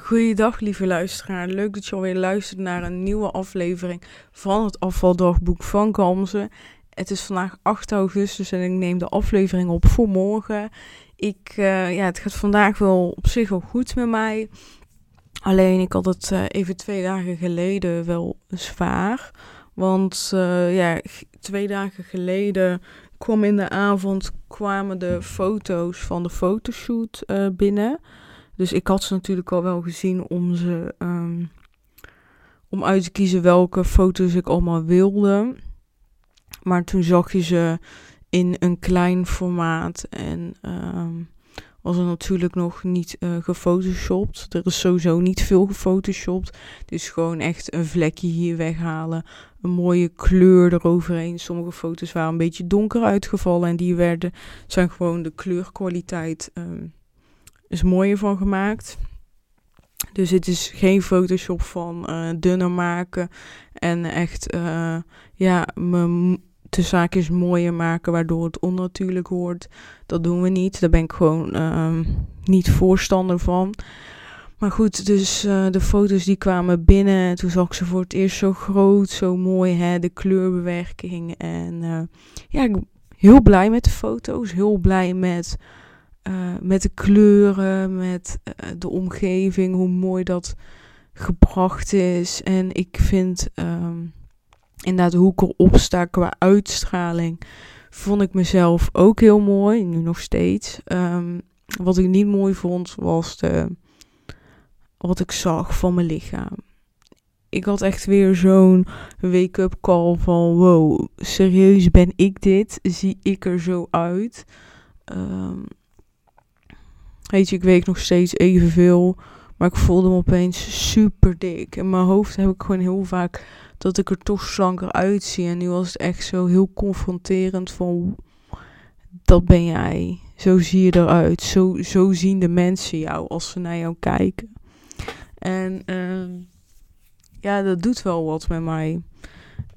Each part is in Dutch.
Goeiedag, lieve luisteraar. Leuk dat je alweer luistert naar een nieuwe aflevering van het afvaldagboek van Kamzen. Het is vandaag 8 augustus en ik neem de aflevering op voor morgen. Ik, uh, ja, het gaat vandaag wel op zich wel goed met mij. Alleen ik had het uh, even twee dagen geleden wel zwaar. Want uh, ja, twee dagen geleden kwam in de avond kwamen de foto's van de fotoshoot binnen. Dus ik had ze natuurlijk al wel gezien om ze um, om uit te kiezen welke foto's ik allemaal wilde. Maar toen zag je ze in een klein formaat en um, was er natuurlijk nog niet uh, gefotoshopt. Er is sowieso niet veel gefotoshopt. Het is gewoon echt een vlekje hier weghalen. Een mooie kleur eroverheen. Sommige foto's waren een beetje donker uitgevallen. En die werden, zijn gewoon de kleurkwaliteit um, is mooier van gemaakt. Dus het is geen Photoshop van uh, dunner maken en echt, uh, ja, me de zaakjes mooier maken waardoor het onnatuurlijk wordt. Dat doen we niet. Daar ben ik gewoon uh, niet voorstander van. Maar goed, dus uh, de foto's die kwamen binnen. Toen zag ik ze voor het eerst zo groot, zo mooi, hè, de kleurbewerking. En ja, ik ben heel blij met de foto's. Heel blij met uh, met de kleuren, met uh, de omgeving, hoe mooi dat gebracht is. En ik vind um, inderdaad hoe ik erop sta qua uitstraling, vond ik mezelf ook heel mooi, nu nog steeds. Um, wat ik niet mooi vond was de, wat ik zag van mijn lichaam. Ik had echt weer zo'n wake-up call van wow, serieus ben ik dit? Zie ik er zo uit? Um, Weet ik weeg nog steeds evenveel. Maar ik voelde me opeens super dik. In mijn hoofd heb ik gewoon heel vaak dat ik er toch slanker uitzie. En nu was het echt zo heel confronterend van... Dat ben jij. Zo zie je eruit. Zo, zo zien de mensen jou als ze naar jou kijken. En uh, ja, dat doet wel wat met mij.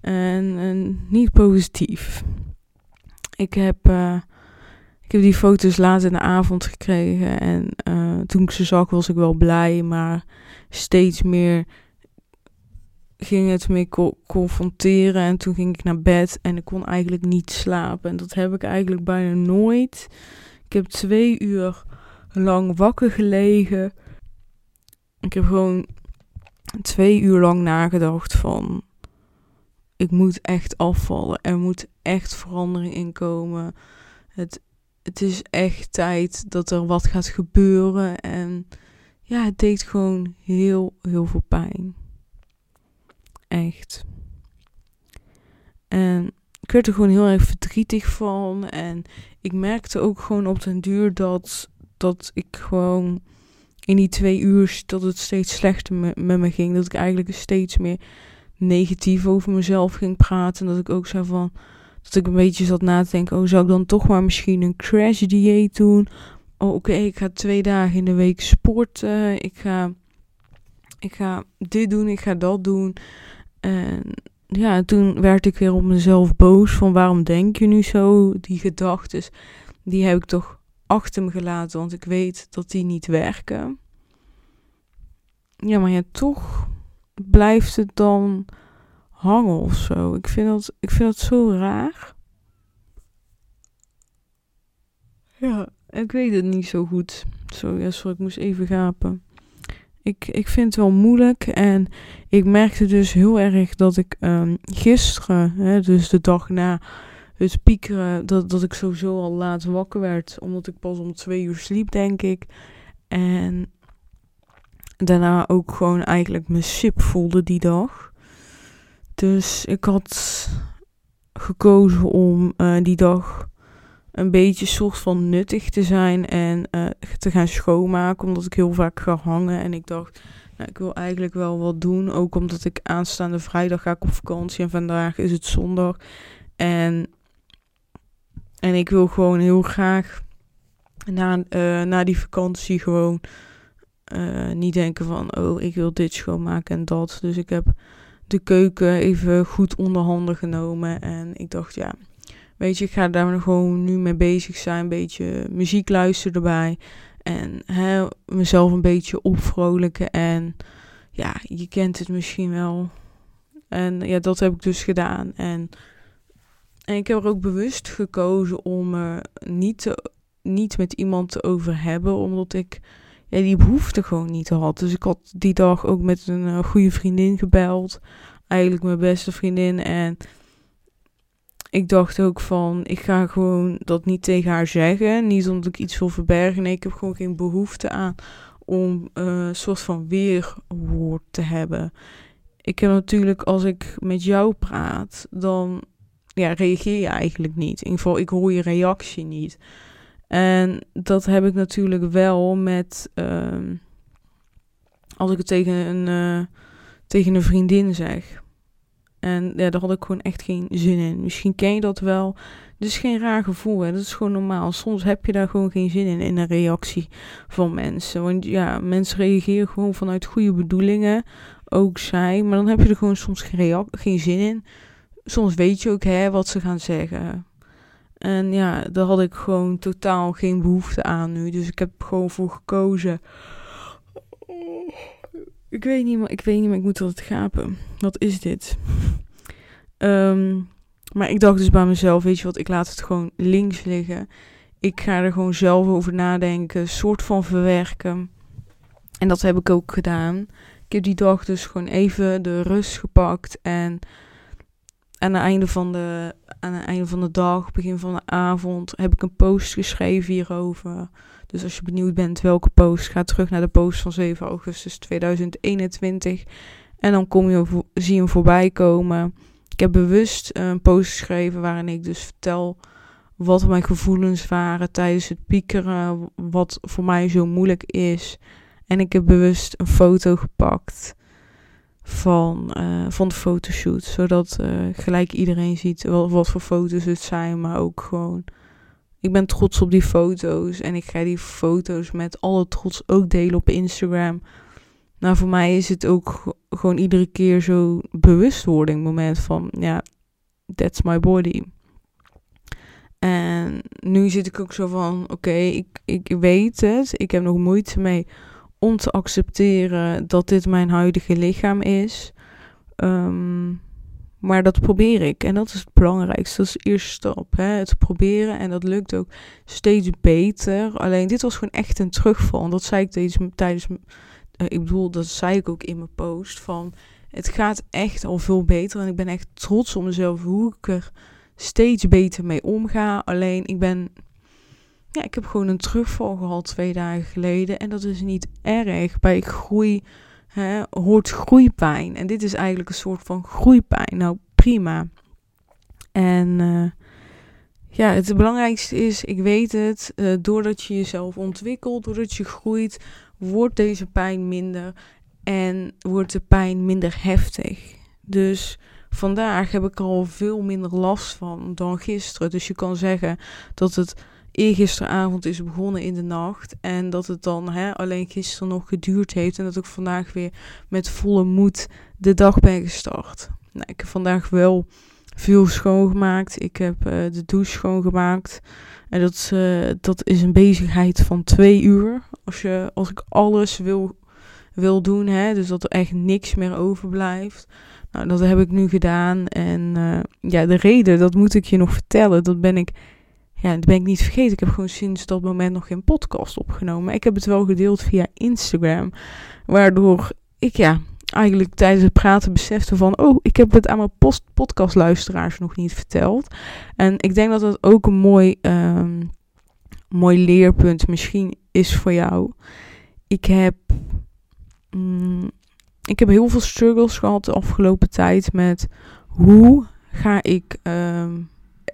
En, en niet positief. Ik heb... Uh, ik heb die foto's laat in de avond gekregen en uh, toen ik ze zag was ik wel blij, maar steeds meer ging het me co confronteren en toen ging ik naar bed en ik kon eigenlijk niet slapen. En dat heb ik eigenlijk bijna nooit. Ik heb twee uur lang wakker gelegen. Ik heb gewoon twee uur lang nagedacht van ik moet echt afvallen. Er moet echt verandering in komen. Het, het is echt tijd dat er wat gaat gebeuren. En ja, het deed gewoon heel, heel veel pijn. Echt. En ik werd er gewoon heel erg verdrietig van. En ik merkte ook gewoon op den duur dat, dat ik gewoon in die twee uur dat het steeds slechter met, me ging. Dat ik eigenlijk steeds meer negatief over mezelf ging praten. En dat ik ook zei van dat ik een beetje zat na te denken, oh, zou ik dan toch maar misschien een crash dieet doen? Oh, oké, ik ga twee dagen in de week sporten. Ik ga, ik ga dit doen, ik ga dat doen. En ja, toen werd ik weer op mezelf boos van waarom denk je nu zo? Die gedachten, die heb ik toch achter me gelaten, want ik weet dat die niet werken. Ja, maar ja, toch blijft het dan hangen of zo. Ik vind dat, ik vind dat zo raar. Ja, ik weet het niet zo goed. Ja, sorry, ik moest even gapen. Ik, ik vind het wel moeilijk en ik merkte dus heel erg dat ik um, gisteren, hè, dus de dag na het piekeren, dat, dat ik sowieso al laat wakker werd. Omdat ik pas om twee uur sliep, denk ik. En daarna ook gewoon eigenlijk mijn sip voelde die dag. Dus ik had gekozen om uh, die dag een beetje soort van nuttig te zijn en uh, te gaan schoonmaken. Omdat ik heel vaak ga hangen. En ik dacht, nou, ik wil eigenlijk wel wat doen. Ook omdat ik aanstaande vrijdag ga op vakantie. En vandaag is het zondag. En, en ik wil gewoon heel graag na, uh, na die vakantie gewoon niet denken van... Oh, ik wil dit schoonmaken en dat. Dus ik heb de keuken even goed onder handen genomen. En ik dacht, ja, weet je, ik ga daar gewoon nu mee bezig zijn. Een beetje muziek luisteren erbij. En hè, mezelf een beetje opvrolijken. En ja, je kent het misschien wel. En ja, dat heb ik dus gedaan. En, en ik heb er ook bewust gekozen om er niet, te, niet met iemand te over hebben. Omdat ik ja, die behoefte gewoon niet had. Dus ik had die dag ook met een uh, goede vriendin gebeld. Eigenlijk mijn beste vriendin. En ik dacht ook van, ik ga gewoon dat niet tegen haar zeggen. Niet omdat ik iets wil verbergen. Nee, ik heb gewoon geen behoefte aan om uh, een soort van weerwoord te hebben. Ik heb natuurlijk, als ik met jou praat, dan ja, reageer je eigenlijk niet. In ieder geval, ik hoor je reactie niet. En dat heb ik natuurlijk wel met. Uh, als ik het tegen een, uh, tegen een vriendin zeg. En ja, daar had ik gewoon echt geen zin in. Misschien ken je dat wel. Dus geen raar gevoel. Hè? Dat is gewoon normaal. Soms heb je daar gewoon geen zin in, in een reactie van mensen. Want ja, mensen reageren gewoon vanuit goede bedoelingen. Ook zij. Maar dan heb je er gewoon soms geen, geen zin in. Soms weet je ook hè, wat ze gaan zeggen. En ja, daar had ik gewoon totaal geen behoefte aan nu. Dus ik heb gewoon voor gekozen. Ik weet niet meer, ik weet niet meer, ik moet het gapen. Wat is dit? Um, maar ik dacht dus bij mezelf, weet je wat, ik laat het gewoon links liggen. Ik ga er gewoon zelf over nadenken, soort van verwerken. En dat heb ik ook gedaan. Ik heb die dag dus gewoon even de rust gepakt en aan het einde van de, aan het einde van de dag, begin van de avond, heb ik een post geschreven hierover. Dus als je benieuwd bent welke post, ga terug naar de post van 7 augustus 2021. En dan kom je, zie je hem voorbij komen. Ik heb bewust een post geschreven waarin ik dus vertel wat mijn gevoelens waren tijdens het piekeren, wat voor mij zo moeilijk is. En ik heb bewust een foto gepakt van, uh, van de fotoshoot. Zodat uh, gelijk iedereen ziet wat, wat voor foto's het zijn. Maar ook gewoon. Ik ben trots op die foto's. En ik ga die foto's met alle trots ook delen op Instagram. Nou, voor mij is het ook gewoon iedere keer zo bewustwording moment van ja, that's my body. En nu zit ik ook zo van oké, ik, ik weet het. Ik heb nog moeite mee om te accepteren dat dit mijn huidige lichaam is. Um, maar dat probeer ik. En dat is het belangrijkste. Dat is de eerste stap. Hè? Het proberen. En dat lukt ook steeds beter. Alleen dit was gewoon echt een terugval. En dat zei ik tijdens, tijdens uh, ik bedoel, dat zei ik ook in mijn post. Van het gaat echt al veel beter. En ik ben echt trots op mezelf. Hoe ik er steeds beter mee omga. Alleen ik ben ja, ik heb gewoon een terugval gehad twee dagen geleden. En dat is niet erg. Bij groei hè, hoort groeipijn. En dit is eigenlijk een soort van groeipijn. Nou, prima. En uh, ja, het belangrijkste is, ik weet het, uh, doordat je jezelf ontwikkelt, doordat je groeit, wordt deze pijn minder en wordt de pijn minder heftig. Dus vandaag heb ik al veel minder last van dan gisteren. Dus je kan zeggen dat het eergisteravond is begonnen in de nacht. En dat het dan hè, alleen gisteren nog geduurd heeft. En dat ik vandaag weer met volle moed de dag ben gestart. Nou, ik heb vandaag wel veel schoongemaakt. Ik heb uh, de douche schoongemaakt. En dat, uh, dat is een bezigheid van twee uur. Als, je, als ik alles wil, wil doen. Hè, dus dat er echt niks meer overblijft. Nou, dat heb ik nu gedaan. En uh, ja, de reden, dat moet ik je nog vertellen. Dat ben ik ja, dat ben ik niet vergeten. Ik heb gewoon sinds dat moment nog geen podcast opgenomen. Ik heb het wel gedeeld via Instagram. Waardoor ik ja, eigenlijk tijdens het praten besefte van... Oh, ik heb het aan mijn post podcastluisteraars nog niet verteld. En ik denk dat dat ook een mooi, um, mooi leerpunt misschien is voor jou. Ik heb... Mm, ik heb heel veel struggles gehad de afgelopen tijd met... Hoe ga ik... Um,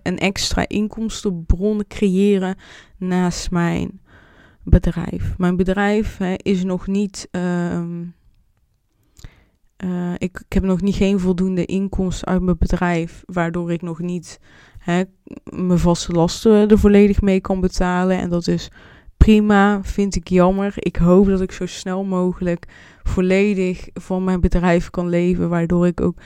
een extra inkomstenbron creëren naast mijn bedrijf. Mijn bedrijf hè, is nog niet. Uh, uh, ik, ik, heb nog niet geen voldoende inkomsten uit mijn bedrijf, waardoor ik nog niet hè, mijn vaste lasten er volledig mee kan betalen. En dat is prima, vind ik jammer. Ik hoop dat ik zo snel mogelijk volledig van mijn bedrijf kan leven, waardoor ik ook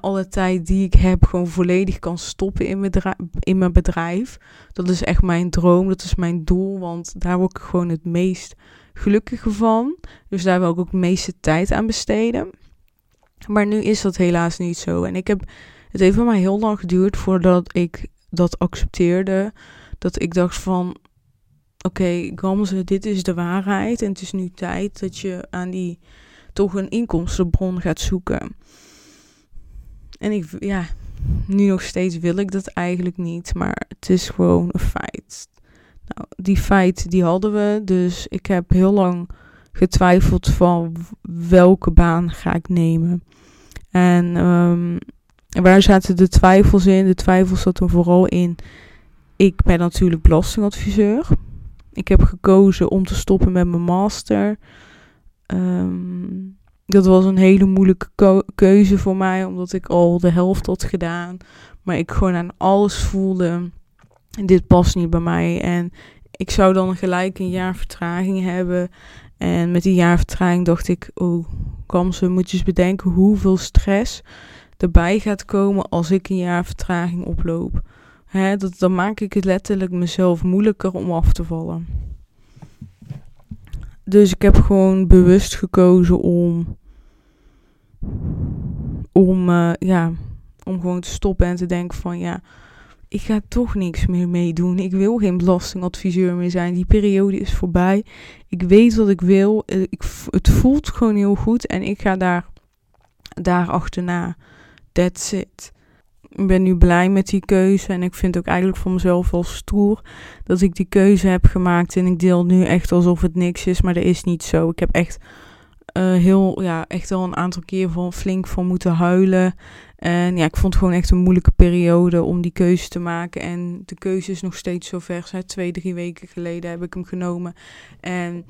alle tijd die ik heb gewoon volledig kan stoppen in mijn, in mijn bedrijf. Dat is echt mijn droom, dat is mijn doel, want daar word ik gewoon het meest gelukkig van. Dus daar wil ik ook de meeste tijd aan besteden. Maar nu is dat helaas niet zo. En ik heb, het heeft bij mij heel lang geduurd voordat ik dat accepteerde. Dat ik dacht van, oké, okay, dit is de waarheid. En het is nu tijd dat je aan die toch een inkomstenbron gaat zoeken. En ik, ja, nu nog steeds wil ik dat eigenlijk niet. Maar het is gewoon een feit. Nou, die feit die hadden we. Dus ik heb heel lang getwijfeld van welke baan ga ik nemen. En um, waar zaten de twijfels in? De twijfels zaten vooral in. Ik ben natuurlijk belastingadviseur. Ik heb gekozen om te stoppen met mijn master. Um, dat was een hele moeilijke keuze voor mij, omdat ik al de helft had gedaan. Maar ik gewoon aan alles voelde. Dit past niet bij mij. En ik zou dan gelijk een jaar vertraging hebben. En met die jaar vertraging dacht ik, oh, Kamse, moet je eens bedenken hoeveel stress erbij gaat komen als ik een jaar vertraging oploop. Dat, dan maak ik het letterlijk mezelf moeilijker om af te vallen. Dus ik heb gewoon bewust gekozen om. Om, uh, ja, om gewoon te stoppen en te denken van ja, ik ga toch niks meer meedoen. Ik wil geen belastingadviseur meer zijn. Die periode is voorbij. Ik weet wat ik wil. Eh, ik, het voelt gewoon heel goed en ik ga daar, daar achterna. That's it. Ik ben nu blij met die keuze en ik vind ook eigenlijk voor mezelf wel stoer dat ik die keuze heb gemaakt. En ik deel nu echt alsof het niks is, maar dat is niet zo. Ik heb echt uh, heel, ja, echt al een aantal keer van flink van moeten huilen. En ja, ik vond het gewoon echt een moeilijke periode om die keuze te maken. En de keuze is nog steeds zo vers. Twee, drie weken geleden heb ik hem genomen. En,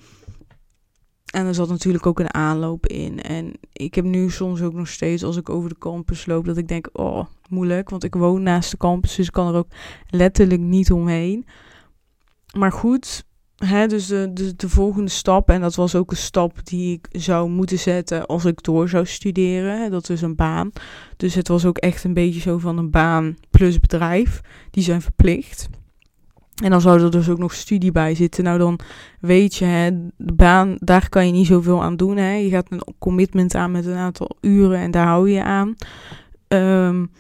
en er zat natuurlijk ook een aanloop in. En ik heb nu soms ook nog steeds, als ik over de campus loop, dat ik denk, oh, moeilijk. Want ik woon naast de campus, dus ik kan er ook letterlijk niet omheen. Maar goed, hè, dus de, de, de, volgende stap, en dat was ook een stap die ik zou moeten zetten als ik door zou studeren. Dat is een baan. Dus het was ook echt een beetje zo van een baan plus bedrijf. Die zijn verplicht. En dan zou er dus ook nog studie bij zitten. Nou, dan weet je, hè, de baan, daar kan je niet zoveel aan doen. Hè. Je gaat een commitment aan met een aantal uren en daar hou je aan. Um,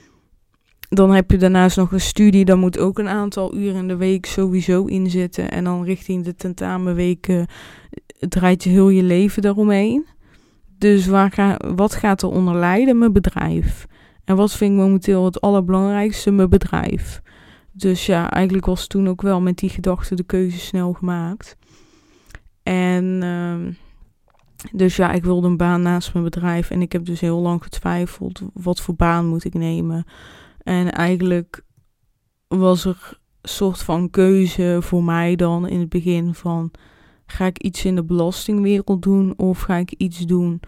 dan heb je daarnaast nog een studie, daar moet ook een aantal uren in de week sowieso in zitten. En dan richting de tentamenweken draait je heel je leven daaromheen. Dus waar wat gaat er onder lijden? Mijn bedrijf. En wat vind ik momenteel het allerbelangrijkste? Mijn bedrijf. Dus ja, eigenlijk was toen ook wel met die gedachte de keuze snel gemaakt. En uh, dus ja, ik wilde een baan naast mijn bedrijf. En ik heb dus heel lang getwijfeld, wat voor baan moet ik nemen? En eigenlijk was er een soort van keuze voor mij dan in het begin van ga ik iets in de belastingwereld doen of ga ik iets doen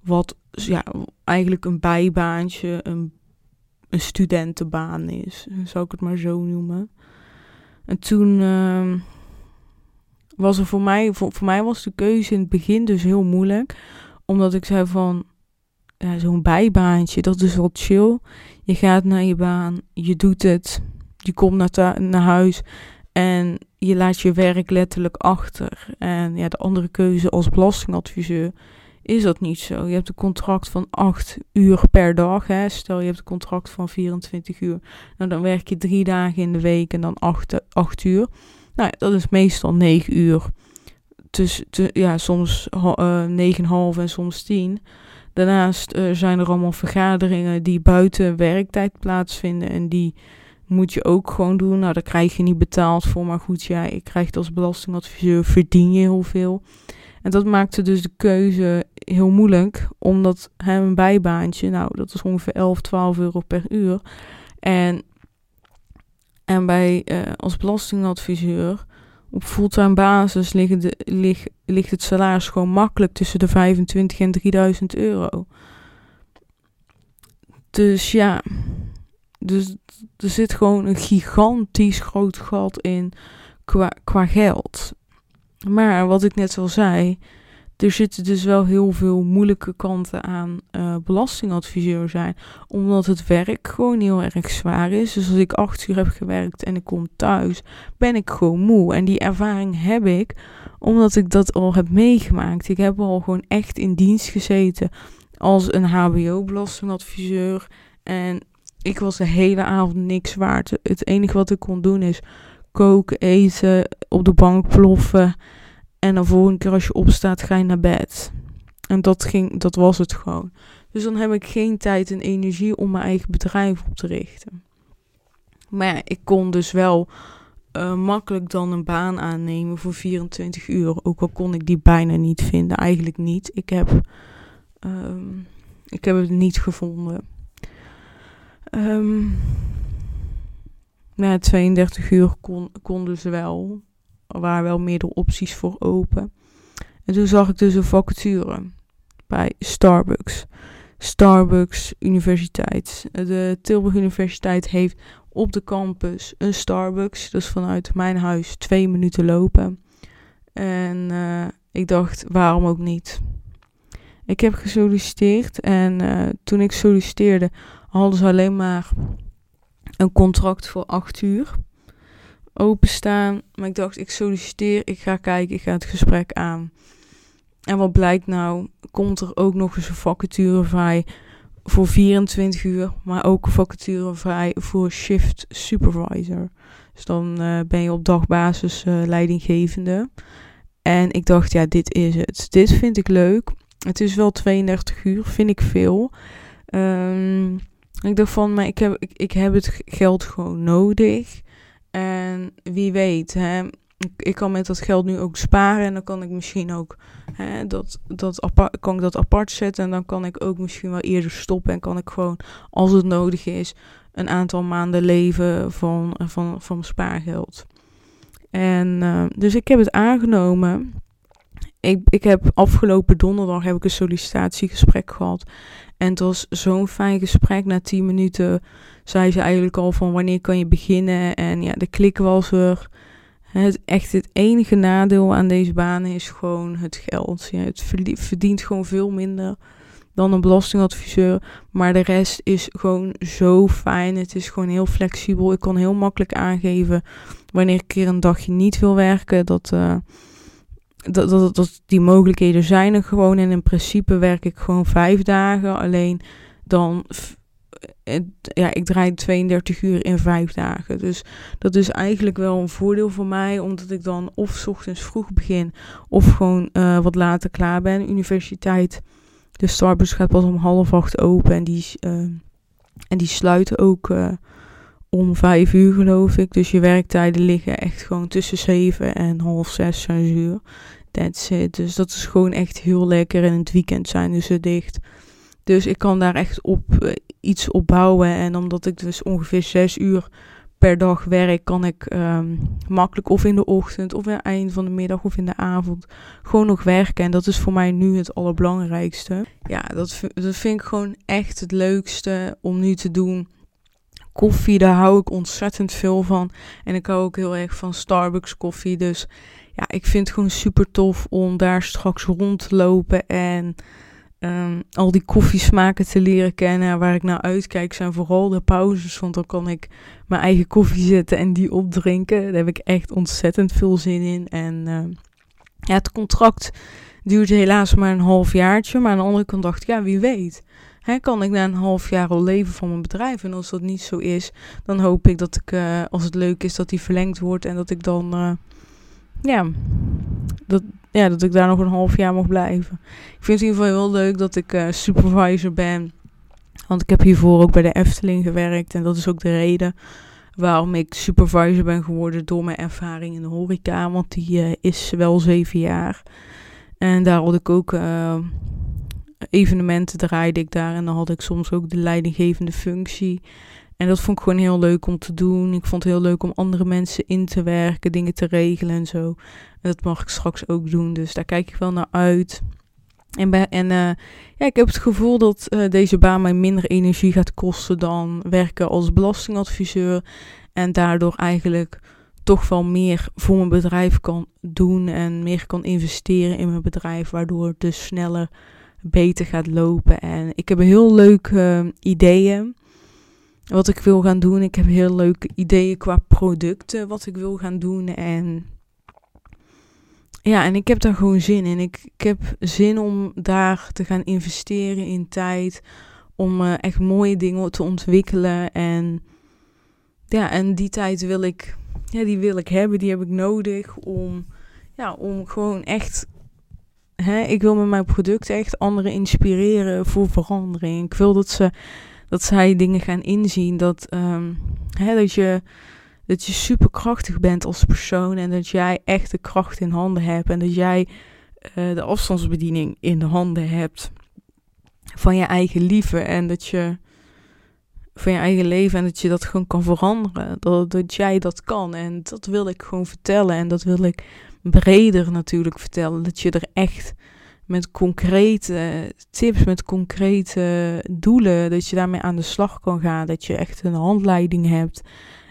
wat ja, eigenlijk een bijbaantje, een, een studentenbaan is, zou ik het maar zo noemen. En toen uh, was er voor mij, voor, voor mij was de keuze in het begin dus heel moeilijk, omdat ik zei van ja, zo'n bijbaantje, dat is wel chill. Je gaat naar je baan, je doet het, je komt naar, naar huis en je laat je werk letterlijk achter. En ja, de andere keuze als belastingadviseur is dat niet zo. Je hebt een contract van 8 uur per dag. Hè. Stel je hebt een contract van 24 uur. Nou, dan werk je drie dagen in de week en dan 8, 8 uur. Nou, dat is meestal 9 uur. Dus ja, soms uh, eh, 9,5 en soms 10. Daarnaast uh, zijn er allemaal vergaderingen die buiten werktijd plaatsvinden. En die moet je ook gewoon doen. Nou, daar krijg je niet betaald voor. Maar goed, ja, je krijgt als belastingadviseur verdien je heel veel. En dat maakte dus de keuze heel moeilijk. Omdat hem een bijbaantje, nou, dat is ongeveer 11, 12 euro per uur. En, en bij uh, als belastingadviseur op fulltime basis ligt, de, ligt, ligt het salaris gewoon makkelijk tussen de 25 en 3000 euro. Dus ja, dus er zit gewoon een gigantisch groot gat in qua, qua geld. Maar wat ik net al zei, er zitten dus wel heel veel moeilijke kanten aan uh, belastingadviseur zijn. Omdat het werk gewoon heel erg zwaar is. Dus als ik acht uur heb gewerkt en ik kom thuis, ben ik gewoon moe. En die ervaring heb ik omdat ik dat al heb meegemaakt. Ik heb al gewoon echt in dienst gezeten als een HBO-belastingadviseur. En ik was de hele avond niks waard. Het enige wat ik kon doen is koken, eten, op de bank ploffen. En dan volgende keer als je opstaat, ga je naar bed. En dat, ging, dat was het gewoon. Dus dan heb ik geen tijd en energie om mijn eigen bedrijf op te richten. Maar ik kon dus wel uh, makkelijk dan een baan aannemen voor 24 uur. Ook al kon ik die bijna niet vinden. Eigenlijk niet. Ik heb, um, ik heb het niet gevonden. Um, na 32 uur kon, konden ze wel. Er waren wel meerdere opties voor open. En toen zag ik dus een vacature bij Starbucks. Starbucks Universiteit. De Tilburg Universiteit heeft op de campus een Starbucks. Dus vanuit mijn huis twee minuten lopen. En uh, ik dacht, waarom ook niet? Ik heb gesolliciteerd en uh, toen ik solliciteerde hadden ze alleen maar een contract voor acht uur openstaan. Maar ik dacht, ik solliciteer, ik ga kijken, ik ga het gesprek aan. En wat blijkt nou? Komt er ook nog eens een vacature vrij voor 24 uur, maar ook een vacature vrij voor shift supervisor. Dus dan uh, ben je op dagbasis uh, leidinggevende. En ik dacht, ja, dit is het. Dit vind ik leuk. Het is wel 32 uur, vind ik veel. Um, ik dacht van, maar ik heb, ik, ik heb het geld gewoon nodig. En wie weet, hè, ik, kan met dat geld nu ook sparen. En dan kan ik misschien ook hè, dat, dat apart, kan ik dat apart zetten. En dan kan ik ook misschien wel eerder stoppen. En kan ik gewoon, als het nodig is, een aantal maanden leven van, van, van spaargeld. En uh, dus ik heb het aangenomen. Ik, ik heb afgelopen donderdag heb ik een sollicitatiegesprek gehad. En het was zo'n fijn gesprek. Na tien minuten zei ze eigenlijk al van wanneer kan je beginnen. En ja, de klik was er. Het, echt het enige nadeel aan deze banen is gewoon het geld. Ja, het verdient gewoon veel minder dan een belastingadviseur. Maar de rest is gewoon zo fijn. Het is gewoon heel flexibel. Ik kan heel makkelijk aangeven wanneer ik een keer een dagje niet wil werken. Dat, uh, dat, die mogelijkheden zijn er gewoon. En in principe werk ik gewoon vijf dagen. Alleen dan eh, ja, ik draai 32 uur in vijf dagen. Dus dat is eigenlijk wel een voordeel voor mij, omdat ik dan of s ochtends vroeg begin of gewoon uh, wat later klaar ben. Universiteit, de Starbucks gaat pas om half acht open en die, uh, en die sluiten ook uh, om vijf uur, geloof ik. Dus je werktijden liggen echt gewoon tussen zeven en half zes, zes uur. That's. Dus dat is gewoon echt heel lekker. En in het weekend zijn ze dicht. Dus ik kan daar echt op uh, iets opbouwen. En omdat ik dus ongeveer zes uur per dag werk, kan ik um, makkelijk of in de ochtend of in het eind van de middag of in de avond gewoon nog werken. En dat is voor mij nu het allerbelangrijkste. Ja, dat, dat vind ik gewoon echt het leukste om nu te doen koffie, daar hou ik ontzettend veel van. En ik hou ook heel erg van Starbucks koffie. Dus ja, ik vind het gewoon super tof om daar straks rond te lopen en um, al die koffiesmaken te leren kennen. Waar ik naar uitkijk zijn vooral de pauzes, want dan kan ik mijn eigen koffie zetten en die opdrinken. Daar heb ik echt ontzettend veel zin in. En uh, ja, het contract duurt helaas maar een half jaartje. Maar aan de andere kant dacht ik, ja, wie weet kan ik na een half jaar al leven van mijn bedrijf. En als dat niet zo is, dan hoop ik dat ik, uh, als het leuk is, dat die verlengd wordt. En dat ik dan, uh, ja, dat, ja, dat ik daar nog een half jaar mag blijven. Ik vind het in ieder geval heel leuk dat ik uh, supervisor ben. Want ik heb hiervoor ook bij de Efteling gewerkt. En dat is ook de reden waarom ik supervisor ben geworden door mijn ervaring in de horeca. Want die is wel zeven jaar. En daar had ik ook evenementen draaide ik daar en dan had ik soms ook de leidinggevende functie. En dat vond ik gewoon heel leuk om te doen. Ik vond het heel leuk om andere mensen in te werken, dingen te regelen en zo. En dat mag ik straks ook doen, dus daar kijk ik wel naar uit. En, en uh, ja, ik heb het gevoel dat uh, deze baan mij minder energie gaat kosten dan werken als belastingadviseur. En daardoor eigenlijk toch wel meer voor mijn bedrijf kan doen en meer kan investeren in mijn bedrijf, waardoor het dus sneller beter gaat lopen. En ik heb heel leuke ideeën wat ik wil gaan doen. Ik heb heel leuke ideeën qua producten wat ik wil gaan doen. En ja, en ik heb daar gewoon zin in. Ik, heb zin om daar te gaan investeren in tijd. Om uh, echt mooie dingen te ontwikkelen. En ja, en die tijd wil ik, ja, die wil ik hebben. Die heb ik nodig om, ja, om gewoon echt. Hè, ik wil met mijn producten echt anderen inspireren voor verandering. Ik wil dat ze dat zij dingen gaan inzien. Dat, um, hè, dat, je, dat je superkrachtig bent als persoon. En dat jij echt de kracht in handen hebt. En dat jij uh, de afstandsbediening in de handen hebt van je eigen liefde. En dat je van je eigen leven en dat je dat gewoon kan veranderen. Dat, dat jij dat kan. En dat wil ik gewoon vertellen. En dat wil ik breder natuurlijk vertellen. Dat je er echt met concrete tips, met concrete doelen, dat je daarmee aan de slag kan gaan. Dat je echt een handleiding hebt.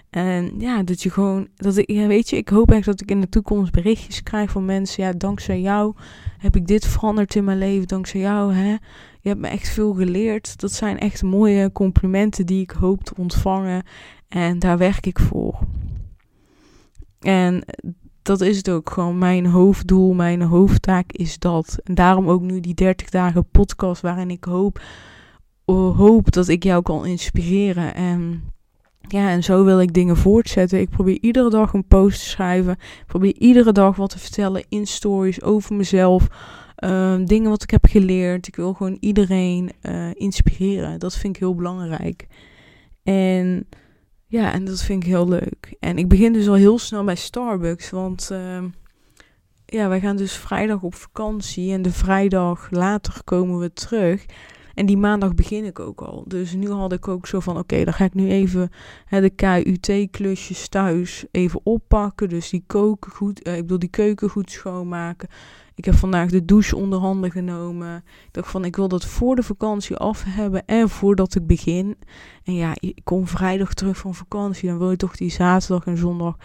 En ja, dat je gewoon, dat ik, ja, weet je, ik hoop echt dat ik in de toekomst berichtjes krijg van mensen. Ja, dankzij jou heb ik dit veranderd in mijn leven. Dankzij jou, hè. Je hebt me echt veel geleerd. Dat zijn echt mooie complimenten die ik hoop te ontvangen. En daar werk ik voor. En dat is het ook gewoon. Mijn hoofddoel, mijn hoofdtaak is dat. En daarom ook nu die 30 dagen podcast waarin ik hoop, hoop dat ik jou kan inspireren. En ja, en zo wil ik dingen voortzetten. Ik probeer iedere dag een post te schrijven. Ik probeer iedere dag wat te vertellen in stories over mezelf. Uh, dingen wat ik heb geleerd. Ik wil gewoon iedereen uh, inspireren. Dat vind ik heel belangrijk. En ja, en dat vind ik heel leuk. En ik begin dus al heel snel bij Starbucks. Want uh, ja, wij gaan dus vrijdag op vakantie. En de vrijdag later komen we terug. En die maandag begin ik ook al. Dus nu had ik ook zo van: oké, dan ga ik nu even hè, de KUT-klusjes thuis even oppakken. Dus die koken goed, uh, ik bedoel die keuken goed schoonmaken. Ik heb vandaag de douche onder handen genomen. Ik dacht van, ik wil dat voor de vakantie af hebben en voordat ik begin. En ja, ik kom vrijdag terug van vakantie. Dan wil je toch die zaterdag en zondag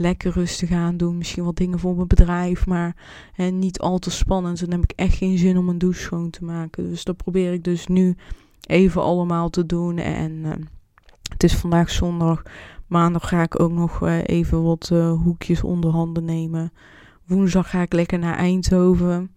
lekker rustig aan doen. Misschien wat dingen voor mijn bedrijf, maar hè, niet al te spannend. Dan heb ik echt geen zin om een douche schoon te maken. Dus dat probeer ik dus nu even allemaal te doen. En uh, het is vandaag zondag. Maandag ga ik ook nog uh, even wat uh, hoekjes onder handen nemen. Woensdag ga ik lekker naar Eindhoven.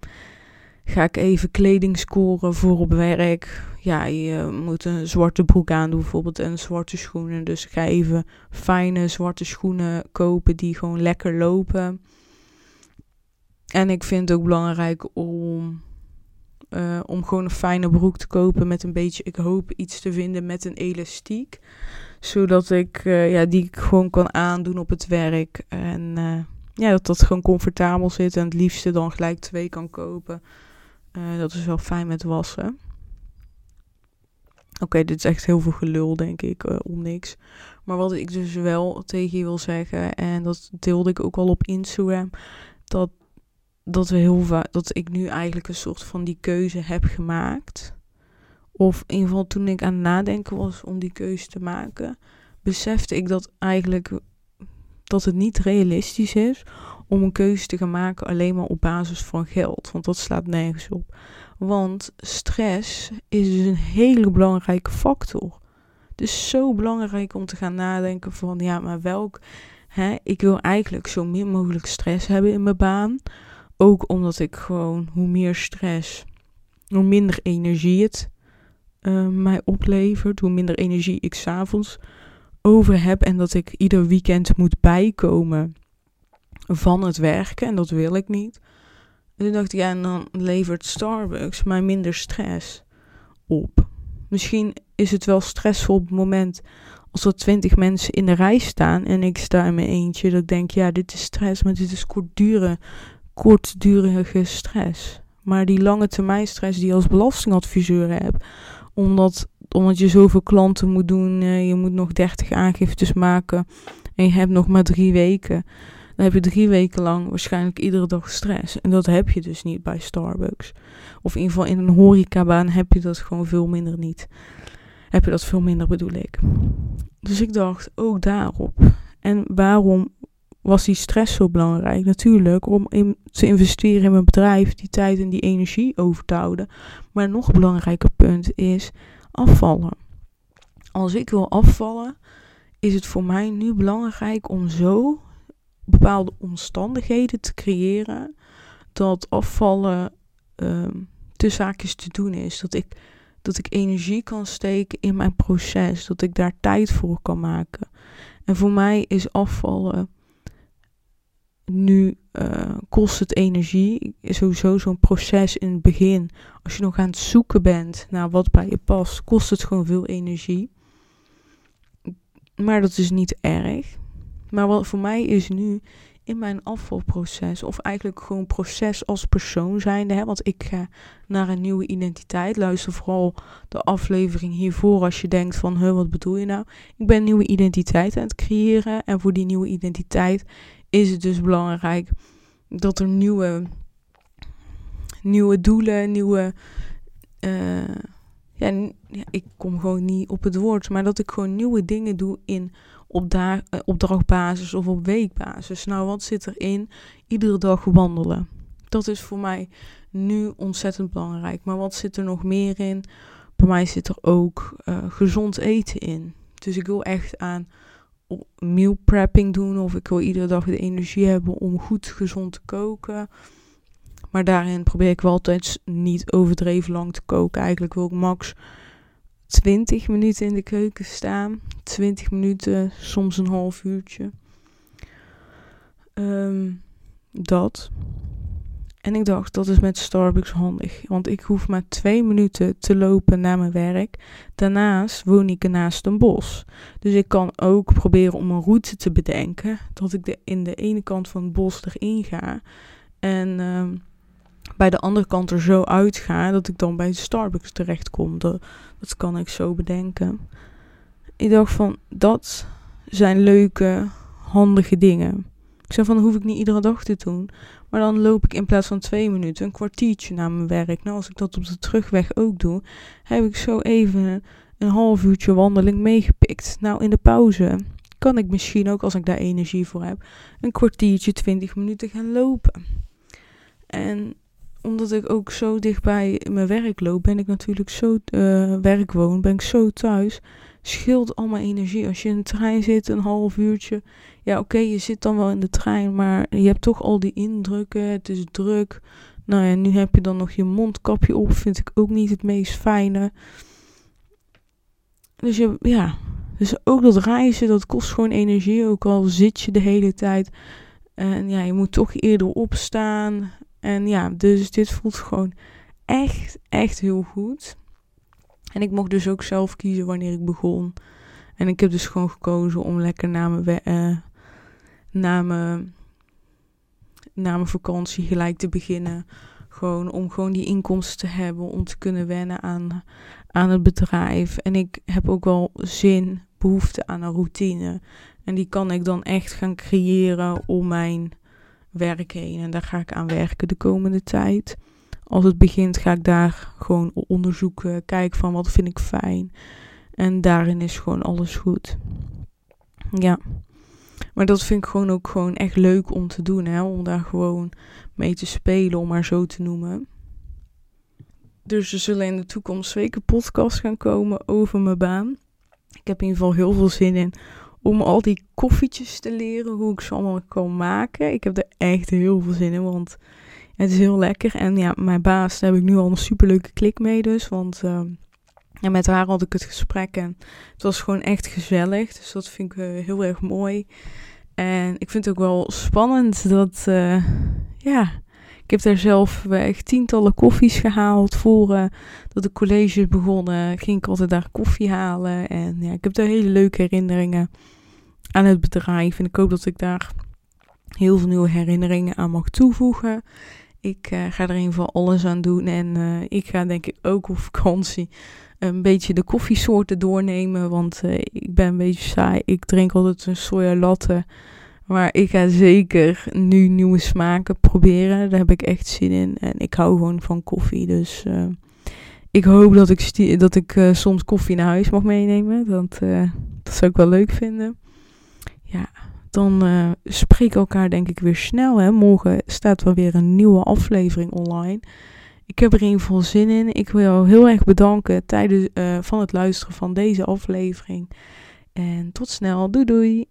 Ga ik even kleding scoren voor op werk. Ja, je moet een zwarte broek aan doen bijvoorbeeld en zwarte schoenen. Dus ik ga even fijne zwarte schoenen kopen die gewoon lekker lopen. En ik vind het ook belangrijk om, uh, om gewoon een fijne broek te kopen met een beetje, ik hoop iets te vinden met een elastiek. Zodat ik uh, ja, die ik gewoon kan aandoen op het werk. En uh, ja, dat dat gewoon comfortabel zit en het liefste dan gelijk twee kan kopen. Uh, dat is wel fijn met wassen. Oké, dit is echt heel veel gelul, denk ik, uh, om niks. Maar wat ik dus wel tegen je wil zeggen, en dat deelde ik ook al op Instagram, dat, dat, we heel dat ik nu eigenlijk een soort van die keuze heb gemaakt. Of in ieder geval toen ik aan het nadenken was om die keuze te maken, besefte ik dat eigenlijk dat het niet realistisch is om een keuze te gaan maken alleen maar op basis van geld. Want dat slaat nergens op. Want stress is dus een hele belangrijke factor. Het is zo belangrijk om te gaan nadenken van ja, maar welk. Hè, ik wil eigenlijk zo min mogelijk stress hebben in mijn baan. Ook omdat ik gewoon hoe meer stress, hoe minder energie het uh, mij oplevert. Hoe minder energie ik s'avonds over heb en dat ik ieder weekend moet bijkomen van het werken. En dat wil ik niet. En toen dacht ik, ja, en dan levert Starbucks mij minder stress op. Misschien is het wel stressvol op het moment als er twintig mensen in de rij staan en ik sta in mijn eentje. Dat ik denk, ja, dit is stress, maar dit is kortdurige, kortdurige stress. Maar die lange termijn stress die je als belastingadviseur hebt, omdat omdat je zoveel klanten moet doen, uh, je moet nog 30 aangiftes maken en je hebt nog maar drie weken. Dan heb je drie weken lang waarschijnlijk iedere dag stress. En dat heb je dus niet bij Starbucks. Of in ieder geval in een horecabaan heb je dat gewoon veel minder niet. Heb je dat veel minder bedoel ik. Dus ik dacht ook daarop. En waarom was die stress zo belangrijk? Natuurlijk, om in, te investeren in mijn bedrijf, die tijd en die energie over te houden. Maar een nog belangrijker punt is afvallen. Als ik wil afvallen, is het voor mij nu belangrijk om zo bepaalde omstandigheden te creëren dat afvallen um, te zaakjes te doen is. Dat ik, dat ik energie kan steken in mijn proces, dat ik daar tijd voor kan maken. En voor mij is afvallen nu uh, kost het energie. Sowieso zo'n proces in het begin. Als je nog aan het zoeken bent naar wat bij je past, kost het gewoon veel energie. Maar dat is niet erg. Maar wat voor mij is nu in mijn afvalproces, of eigenlijk gewoon proces als persoon zijnde, hè, want ik ga naar een nieuwe identiteit. Luister vooral de aflevering hiervoor als je denkt van, wat bedoel je nou? Ik ben een nieuwe identiteit aan het creëren en voor die nieuwe identiteit is het dus belangrijk dat er nieuwe, nieuwe doelen, nieuwe. Uh, ja, ik kom gewoon niet op het woord, maar dat ik gewoon nieuwe dingen doe in op uh, opdrachtbasis of op weekbasis. Nou, wat zit erin? Iedere dag wandelen. Dat is voor mij nu ontzettend belangrijk. Maar wat zit er nog meer in? Bij mij zit er ook uh, gezond eten in. Dus ik wil echt aan meal prepping doen of ik wil iedere dag de energie hebben om goed gezond te koken. Maar daarin probeer ik wel altijd niet overdreven lang te koken. Eigenlijk wil ik max 20 minuten in de keuken staan. 20 minuten, soms een half uurtje. Um, dat. En ik dacht, dat is met Starbucks handig. Want ik hoef maar twee minuten te lopen naar mijn werk. Daarnaast woon ik naast een bos. Dus ik kan ook proberen om een route te bedenken. Dat ik de, in de ene kant van het bos erin ga. En uh, bij de andere kant er zo uit ga dat ik dan bij Starbucks terechtkom. Dat kan ik zo bedenken. Ik dacht van, dat zijn leuke, handige dingen. Zei van, hoef ik niet iedere dag te doen. Maar dan loop ik in plaats van twee minuten een kwartiertje naar mijn werk. Nou, als ik dat op de terugweg ook doe, heb ik zo even een half uurtje wandeling meegepikt. Nou, in de pauze kan ik misschien ook, als ik daar energie voor heb, een kwartiertje, twintig minuten gaan lopen. En omdat ik ook zo dichtbij mijn werk loop, ben ik natuurlijk zo uh, werk woon, ben ik zo thuis. Scheelt allemaal energie. Als je in de trein zit, een half uurtje. Ja, oké, je zit dan wel in de trein, maar je hebt toch al die indrukken. Het is druk. Nou ja, nu heb je dan nog je mondkapje op. Vind ik ook niet het meest fijne. Dus je, ja. Dus ook dat reizen, dat kost gewoon energie. Ook al zit je de hele tijd. En ja, je moet toch eerder opstaan. En ja, dus dit voelt gewoon echt, echt heel goed. En ik mocht dus ook zelf kiezen wanneer ik begon. En ik heb dus gewoon gekozen om lekker na mijn, uh, na mijn, vakantie gelijk te beginnen. Gewoon om gewoon die inkomsten te hebben, om te kunnen wennen aan, aan het bedrijf. En ik heb ook wel zin, behoefte aan een routine. En die kan ik dan echt gaan creëren om mijn werk heen. En daar ga ik aan werken de komende tijd. Als het begint ga ik daar gewoon onderzoeken, kijken van wat vind ik fijn. En daarin is gewoon alles goed. Ja. Maar dat vind ik gewoon ook gewoon echt leuk om te doen. Hè? Om daar gewoon mee te spelen, om maar zo te noemen. Dus er zullen in de toekomst zeker podcasts gaan komen over mijn baan. Ik heb in ieder geval heel veel zin in om al die koffietjes te leren, hoe ik ze allemaal kan maken. Ik heb er echt heel veel zin in, want het is heel lekker. En ja, mijn baas, daar heb ik nu al een superleuke klik mee dus, want uh, ja, met haar had ik het gesprek en het was gewoon echt gezellig. Dus dat vind ik uh, heel erg mooi. En ik vind het ook wel spannend dat, uh, ja, ik heb daar zelf echt tientallen koffies gehaald. Voor dat de college begonnen, ging ik altijd daar koffie halen. En ja, ik heb daar hele leuke herinneringen aan het bedrijf. En ik hoop dat ik daar heel veel nieuwe herinneringen aan mag toevoegen. Ik ga er in ieder geval alles aan doen. En ik ga denk ik ook op vakantie een beetje de koffiesoorten doornemen. Want uh, ik ben een beetje saai. Ik drink altijd een soja latte. Maar ik ga zeker nu nieuwe smaken proberen. Daar heb ik echt zin in. En ik hou gewoon van koffie. Dus ik hoop dat ik, dat ik soms koffie naar huis mag meenemen. Want dat zou ik wel leuk vinden. Ja, dan spreken elkaar denk ik weer snel. Hè? Morgen staat wel weer een nieuwe aflevering online. Ik heb er in geval zin in. Ik wil heel erg bedanken tijdens uh, van het luisteren van deze aflevering. En tot snel. Doei doei.